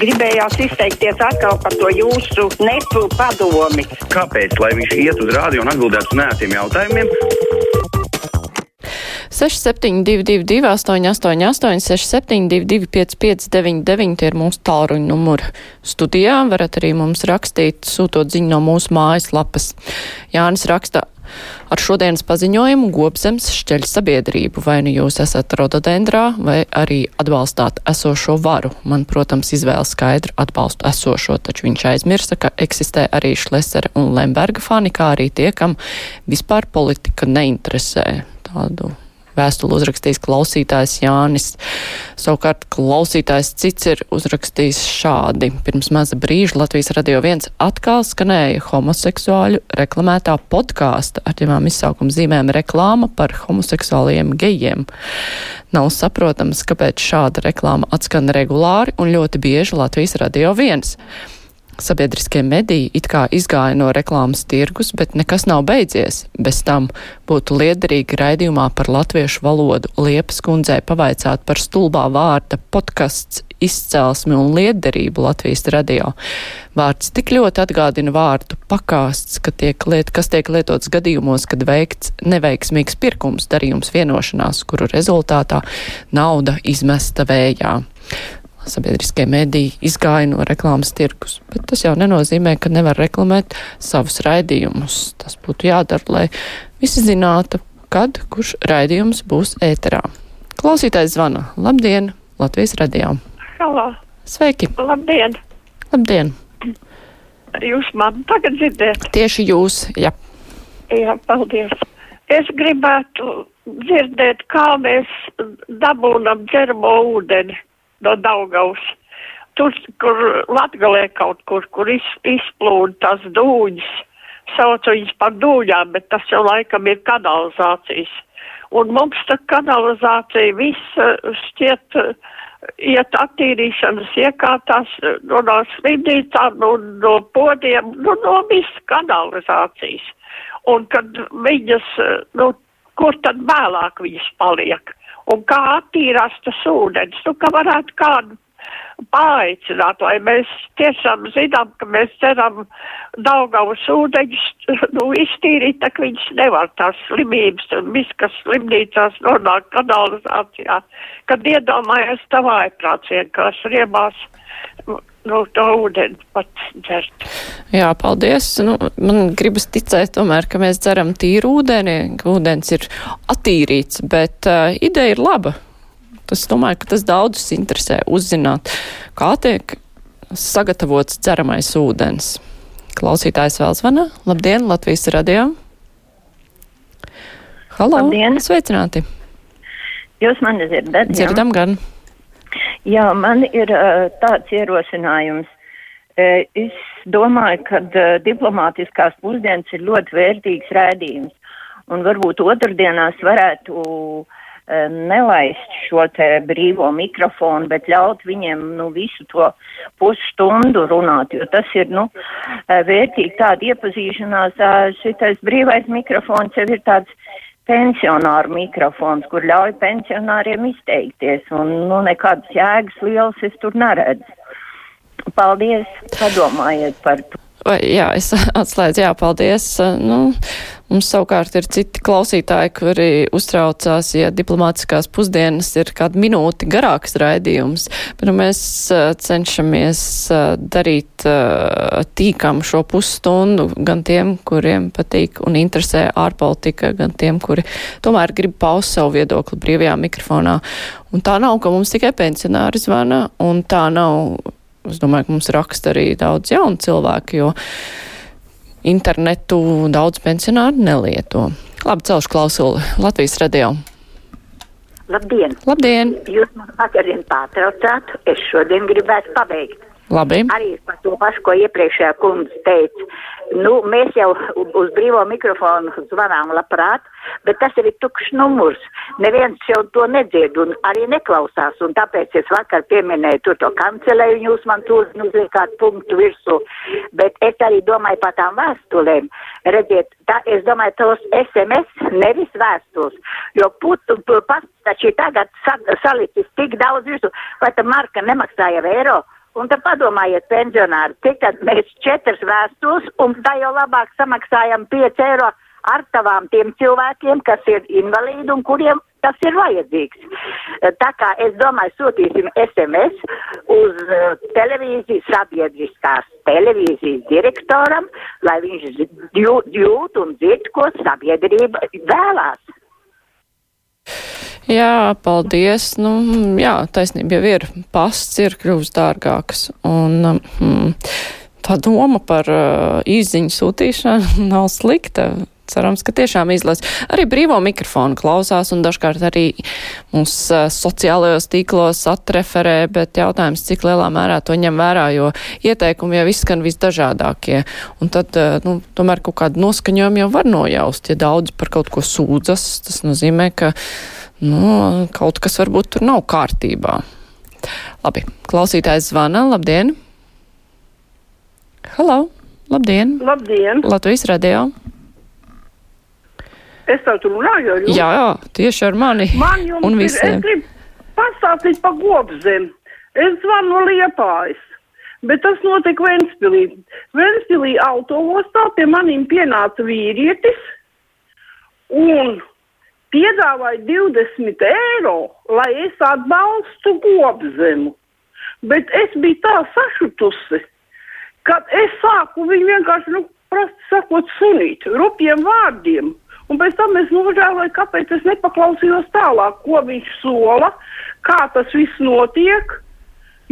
gribējās izteikties atkal par to jūsu nepu padomi. Kāpēc? Lai viņš iet uz rādio un atbildētu uz nētiem jautājumiem. 6722, 888, 672, 559, tie ir mūsu tālruņa numuri. Studijā varat arī mums rakstīt, sūtot ziņu no mūsu mājaslapas. Jānis raksta, Ar šodienas paziņojumu Gobzems šķeļ sabiedrību, vai nu jūs esat rododendrā, vai arī atbalstāt esošo varu. Man, protams, izvēle skaidri atbalstu esošo, taču viņš aizmirsa, ka eksistē arī Šlesera un Lemberga fani, kā arī tie, kam vispār politika neinteresē. Tādu Vēstuli uzrakstījis klausītājs Jānis. Savukārt klausītājs cits ir uzrakstījis šādi. Pirms maza brīža Latvijas radio viens atkal skanēja homoseksuāļu reklamētā podkāsta ar divām izsaukuma zīmēm reklāma par homoseksuāliem gejiem. Nav saprotams, kāpēc šāda reklāma atskan regulāri un ļoti bieži Latvijas radio viens. Sabiedriskie mediji it kā izgāja no reklāmas tirgus, bet nekas nav beidzies. Bez tam būtu liederīgi raidījumā par latviešu valodu Liepas kundzei pavaicāt par stulbā vārda podkasts izcelsmi un liederību Latvijas radio. Vārds tik ļoti atgādina vārdu pakāsts, ka tiek liet, kas tiek lietots gadījumos, kad veikts neveiksmīgs pirkums darījums vienošanās, kuru rezultātā nauda izmesta vējā sabiedriskie mediji izgāja no reklāmas tirgus. Bet tas jau nenozīmē, ka nevar reklamēt savus raidījumus. Tas būtu jādara, lai visi zinātu, kad kurš raidījums būs ēterā. Klausītājs zvana. Labdien, Latvijas radio! Halo! Sveiki! Labdien! Labdien! Jūs man tagad dzirdat? Tieši jūs, jā. Jā, paldies. Es gribētu dzirdēt, kā mēs dabūnam ģermo ūdeni no Daugavas. Tur, kur Latgalē kaut kur, kur iz, izplūda tās dūņas, sauc viņas par dūņām, bet tas jau laikam ir kanalizācijas. Un mums tā kanalizācija viss šķiet iet attīrīšanas iekārtās no, no slimnīcām, no, no podiem, no, no viss kanalizācijas. Un kad viņas, nu, kur tad vēlāk viņas paliek? Un kā attīrās tas ūdens, nu, ka varētu kādu paaicināt, lai mēs tiešām zinām, ka mēs ceram Daugavas ūdeņus, nu, iztīrīt, tā ka viņas nevar tās slimības un viss, kas slimnīcās nonāk kanalizācijā, kad iedomājas tā vājprāts vienkārši riebās nu, to ūdeni pats dzert. Jā, paldies. Nu, man gribas ticēt tomēr, ka mēs dzeram tīru ūdeni, ūdens ir attīrīts, bet uh, ideja ir laba. Tas, domāju, ka tas daudzus interesē uzzināt, kā tiek sagatavots dzeramais ūdens. Klausītājs vēl zvana. Labdien, Latvijas radio. Halo, Labdien. sveicināti. Jūs mani dzirdat? jā? Dzirdam gan. Jā, man ir uh, tāds ierosinājums. Uh, es domāju, ka uh, diplomātiskās pusdienas ir ļoti vērtīgs rēdījums. Un varbūt otrdienās varētu uh, nelaist šo te brīvo mikrofonu, bet ļaut viņiem nu, visu to pusstundu runāt, jo tas ir nu, uh, vērtīgi tāda iepazīšanās. Šitais brīvais mikrofons jau ir tāds pensionāru mikrofons, kur ļauj pensionāriem izteikties, un nu, nekādas jēgas lielas es tur neredzu. Paldies, padomājiet par to. Vai, jā, es atslēdzu, jā, paldies. Nu, mums savukārt ir citi klausītāji, kuri uztraucās, ja diplomātiskās pusdienas ir kāda minūte garāks raidījums, bet nu, mēs cenšamies darīt tīkam šo pusstundu gan tiem, kuriem patīk un interesē ārpolitika, gan tiem, kuri tomēr grib paust savu viedokli brīvajā mikrofonā. Un tā nav, ka mums tikai pensionāri zvana, un tā nav es domāju, ka mums raksta arī daudz jaunu cilvēku, jo internetu daudz pensionāru nelieto. Labi, celšu klausuli Latvijas radio. Labdien! Labdien! Jūs man vakarien pārtraucāt, es šodien gribētu pabeigt. Labi. Arī par to pašu, ko iepriekšējā kundze teica. Nu, mēs jau uz brīvo mikrofonu zvanām labprāt, bet tas ir tukšs numurs. Neviens jau to nedzird un arī neklausās, un tāpēc es vakar pieminēju tur to kancelēju, un jūs man tur uzliekāt punktu virsū. Bet es arī domāju par tām vēstulēm. Redziet, tā, es domāju tos SMS, nevis vēstules, jo putu pats taču tagad sa, salicis tik daudz virsū, vai tā marka nemaksāja eiro Un tad padomājiet, pensionāri, cik tad mēs četras vēstules un tā jau labāk samaksājam 5 eiro ar tavām tiem cilvēkiem, kas ir invalīdi un kuriem tas ir vajadzīgs. Tā kā es domāju, sūtīsim SMS uz uh, televīzijas, sabiedriskās televīzijas direktoram, lai viņš jūt, jūt un dzird, ko sabiedrība vēlās. Jā, paldies. Nu, jā, taisnība jau ir. Pasts ir kļuvis dārgāks. Un, mm, tā doma par uh, īziņu sūtīšanu nav slikta. Cerams, ka tiešām izlasa. Arī brīvo mikrofonu klausās un dažkārt arī uh, sociālajos tīklos atreferē, bet jautājums, cik lielā mērā to ņem vērā, jo ieteikumi jau izskan visdažādākie. Un tad, nu, tomēr kaut kādu noskaņojumu jau var nojaust. Ja daudz par kaut ko sūdzas, tas nozīmē, ka nu, kaut kas varbūt tur nav kārtībā. Labi, klausītājs zvana. Labdien! Halo! Labdien! Labdien! Latvijas radio! Es tev tur runāju ar jums. Jā, jā, tieši ar mani. Man jums un ir, visiem. es gribu pastāstīt par gobzem. Es zvanu Liepājas, bet tas notika Ventspilī. Ventspilī autoostā pie manīm pienāca vīrietis un piedāvāja 20 eiro, lai es atbalstu gobzemu. Bet es biju tā sašutusi, kad es sāku viņu vienkārši, nu, prasti sakot, sunīt, rupjiem vārdiem. Un pēc tam es nožēloju, kāpēc es nepaklausījos tālāk, ko viņš sola, kā tas viss notiek.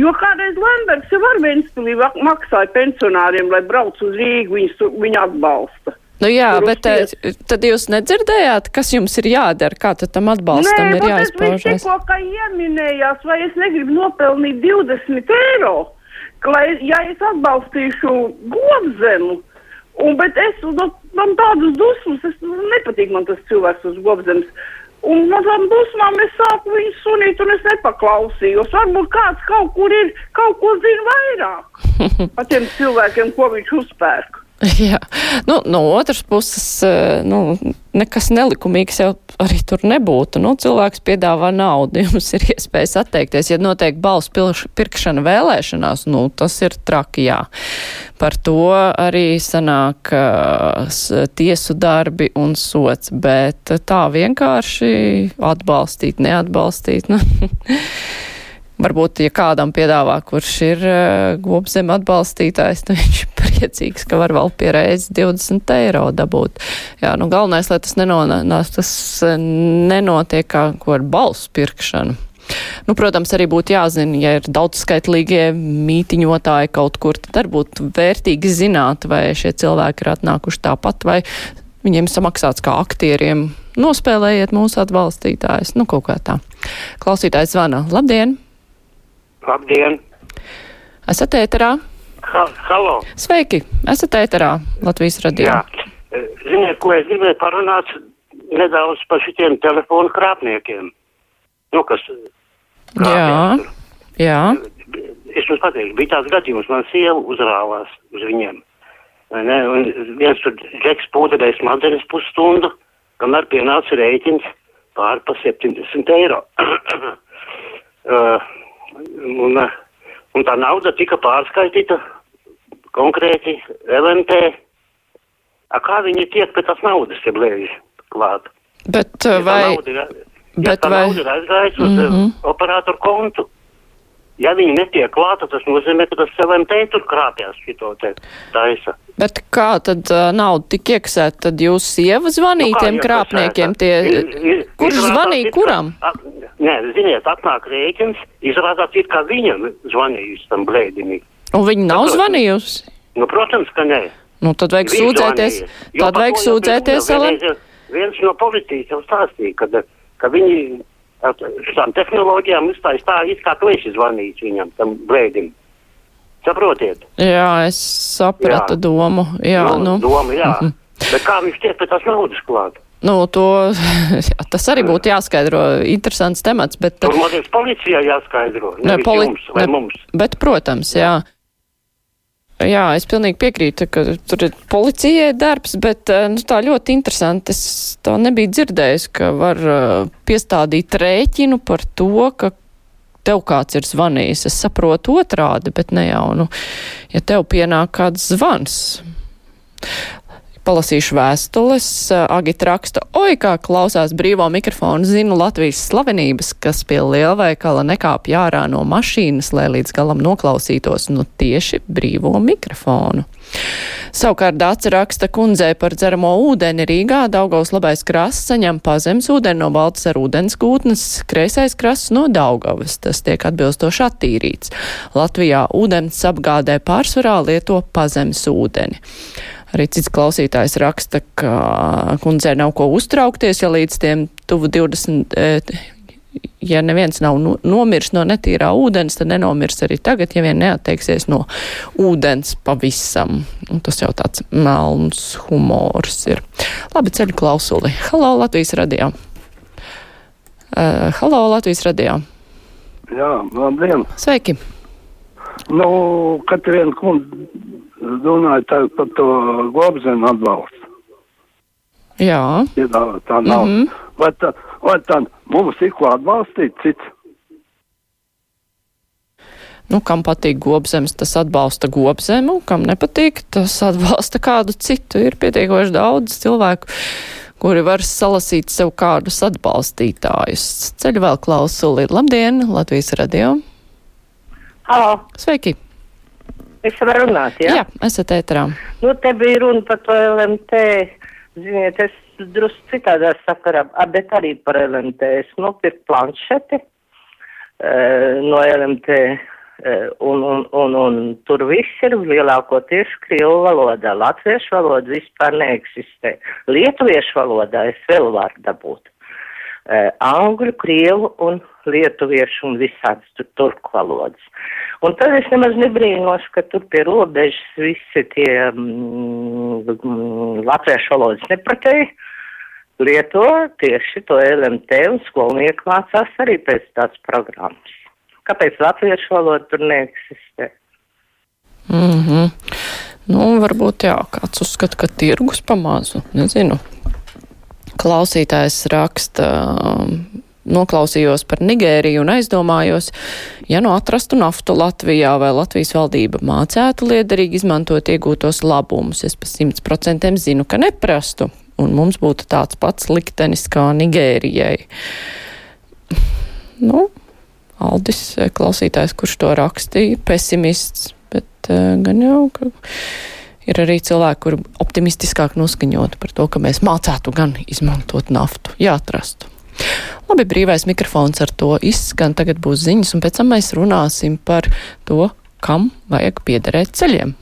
Jo kādreiz Lamberts jau ar Ventspilī vak- maksāja pensionāriem, lai brauc uz Rīgu, viņus, viņu atbalsta. Nu jā, bet eh, tad jūs nedzirdējāt, kas jums ir jādara, kā tad tam atbalstam Nē, ir viņš jāizpaužas? tikko kā ieminējās, vai es negribu nopelnīt 20 eiro, lai, ja es atbalstīšu gobzemu, un, bet es, nu, man tādas dusmas, es nu, nepatīk man tas cilvēks uz gobzemes. Un no tām dusmām es sāku viņu sunīt, un es nepaklausījos. Varbūt kāds kaut kur ir, kaut ko zina vairāk par tiem cilvēkiem, ko viņš uzpērk. Jā, nu, no otras puses, eh, nu, nekas nelikumīgs jau arī tur nebūtu. Nu, cilvēks piedāvā naudu, jums ir iespējas atteikties. Ja notiek balsu pirkšana vēlēšanās, nu, tas ir traki, jā. Par to arī sanāk uh, tiesu darbi un sots, bet tā vienkārši atbalstīt, neatbalstīt. Nu. Varbūt, ja kādam piedāvā, kurš ir uh, gobzem atbalstītājs, tad viņš priecīgs, ka var vēl pie reizes 20 eiro dabūt. Jā, nu galvenais, lai tas, nenonās, tas eh, nenotiek kā ar balsu pirkšanu. Nu, protams, arī būtu jāzina, ja ir daudzskaitlīgie mītiņotāji kaut kur, tad būtu vērtīgi zināt, vai šie cilvēki ir atnākuši tāpat, vai viņiem samaksāts kā aktieriem. Nospēlējiet mūsu atbalstītājus, nu kaut kā tā. Klausītājs zvana. Labdien! Labdien! Esat ēterā? Ha, halo! Sveiki! Esat ēterā Latvijas radio. Jā, ziniet, ko es gribēju parunāt nedaudz par šitiem telefonu krāpniekiem. Nu, kas Jā, jā. Es jums pateikšu, bija tāds gadījums, man sieva uzrāvās uz viņiem. Ne, un viens tur džeks pūderēja smadzenes pusstundu, kamēr pienāca rēķins pār pa 70 eiro. uh, un, uh, un tā nauda tika pārskaitīta konkrēti LMT. A, kā viņi tiek pie tās naudas, ja blēži klāt? Bet Ja uh, vai. nauda ir, ja bet vai- nauda ir aizgājusi uz mm -hmm. operātoru kontu. Ja viņi netiek klāta, tas nozīmē, ka tas LMT tur krāpjas šito te taisa. Bet kā tad uh, nauda tika iekasēta? Tad jūs sieva zvanīja Nu, krāpniekiem? Tie, i- i- kurš zvanīja it kā- kuram? a- Nē, ziniet, atnāk rēķins, izrādās, it kā viņam zvanījusi tam blēdinim. Un viņi nav Saprotu. zvanījusi? Nu, protams, ka nē. Nu, tad vajag Viņš sūdzēties. Jo Tad vajag sūdzēties. Vienreiz Viens no policijas jau stāstīja, ka, ka viņi ar šām tehnoloģijām izstājas tā, it kā tu esi zvanījis viņam, tam blēdim. Saprotiet? Jā, es sapratu Jā. domu. Jā, nu. Doma, jā. Bet kā viņš tiek pie tās naudas klāt? Nu, to, jā, tas arī būtu jāskaidro. Interesants temats, bet. Tur man liekas policijai jāskaidro. Ne, poli- jums ne- mums. Bet, protams, jā. Jā, es pilnīgi piekrītu, ka tur ir policijai darbs, bet eh, nu, tā ļoti interesanti. Es tā nebiju dzirdējis, ka var uh, piestādīt rēķinu par to, ka tev kāds ir zvanījis. Es saprotu otrādi, bet ne jau, nu, ja tev pienāk kāds zvans. Palasīšu vēstules. Agita raksta, oi, kā klausās brīvo mikrofonu, zinu Latvijas slavenības, kas pie lielveikala nekāpj ārā no mašīnas, lai līdz galam noklausītos nu tieši brīvo mikrofonu. Savukārt Dāca raksta kundzē par dzeramo ūdeni Rīgā. Daugaus labais krasts saņem pazemes ūdeni no Baltas ar ūdens gūtnes, kreisais krasts no Daugavas. Tas tiek atbilstoši attīrīts. Latvijā ūdens apgādē pārsvarā lieto pazemes ūdeni. Arī cits klausītājs raksta, ka kundzei nav ko uztraukties, ja līdz tiem tuvu 20, ja neviens nav nomirs no netīrā ūdens, tad nenomirs arī tagad, ja vien neatteiksies no ūdens pavisam. Un tas jau tāds melns humors ir. Labi, ceļu klausuli. Halo, Latvijas radio. Uh, halo, Latvijas radio. Jā, labdien. Sveiki. Nu, Katrīna kundze runāja tā, par to globzemu atbalstu. Jā. Ja tā, tā nav. Mm -hmm. vai, tā, vai tā mums ir ko atbalstīt cits? Nu, kam patīk gobzems, tas atbalsta gobzemu, kam nepatīk, tas atbalsta kādu citu. Ir pietiekoši daudz cilvēku, kuri var salasīt sev kādus atbalstītājus. Ceļu vēl klausuli. Labdien, Latvijas radio! Halo! Sveiki! Es varu runāt, jā? Jā, esat ēterā. Nu, te bija runa par to LMT. Ziniet, es drusku citādā sakarā, bet arī par LMT. Es nopirku planšeti uh, no LMT. Uh, un, un, un, un tur viss ir lielākoties krievu valodā. Latviešu valoda vispār neeksistē. Lietuviešu valodā es vēl varu dabūt. Uh, angļu, krievu un lietuviešu un visādas tur turku valodas. Un tad es nemaz nebrīnos, ka tur pie robežas visi tie mm, mm, latviešu valodas nepratēji lieto tieši to LMT un skolnieki mācās arī pēc tādas programmas. Kāpēc latviešu valoda tur neeksistē? Mm -hmm. Nu, varbūt jā, kāds uzskata, ka tirgus pamāzu, nezinu. Klausītājs raksta, noklausījos par Nigēriju un aizdomājos, ja nu atrastu naftu Latvijā vai Latvijas valdība mācētu liederīgi izmantot iegūtos labumus, es pa simt procentiem zinu, ka neprastu, un mums būtu tāds pats liktenis kā Nigērijai. Nu, Aldis, klausītājs, kurš to rakstīja, pesimists, bet uh, gan jau, ka ir arī cilvēki, kuri optimistiskāk noskaņot par to, ka mēs mācētu gan izmantot naftu, ja atrastu. Labi, brīvais mikrofons ar to izskan, tagad būs ziņas, un pēc tam mēs runāsim par to, kam vajag piederēt ceļiem.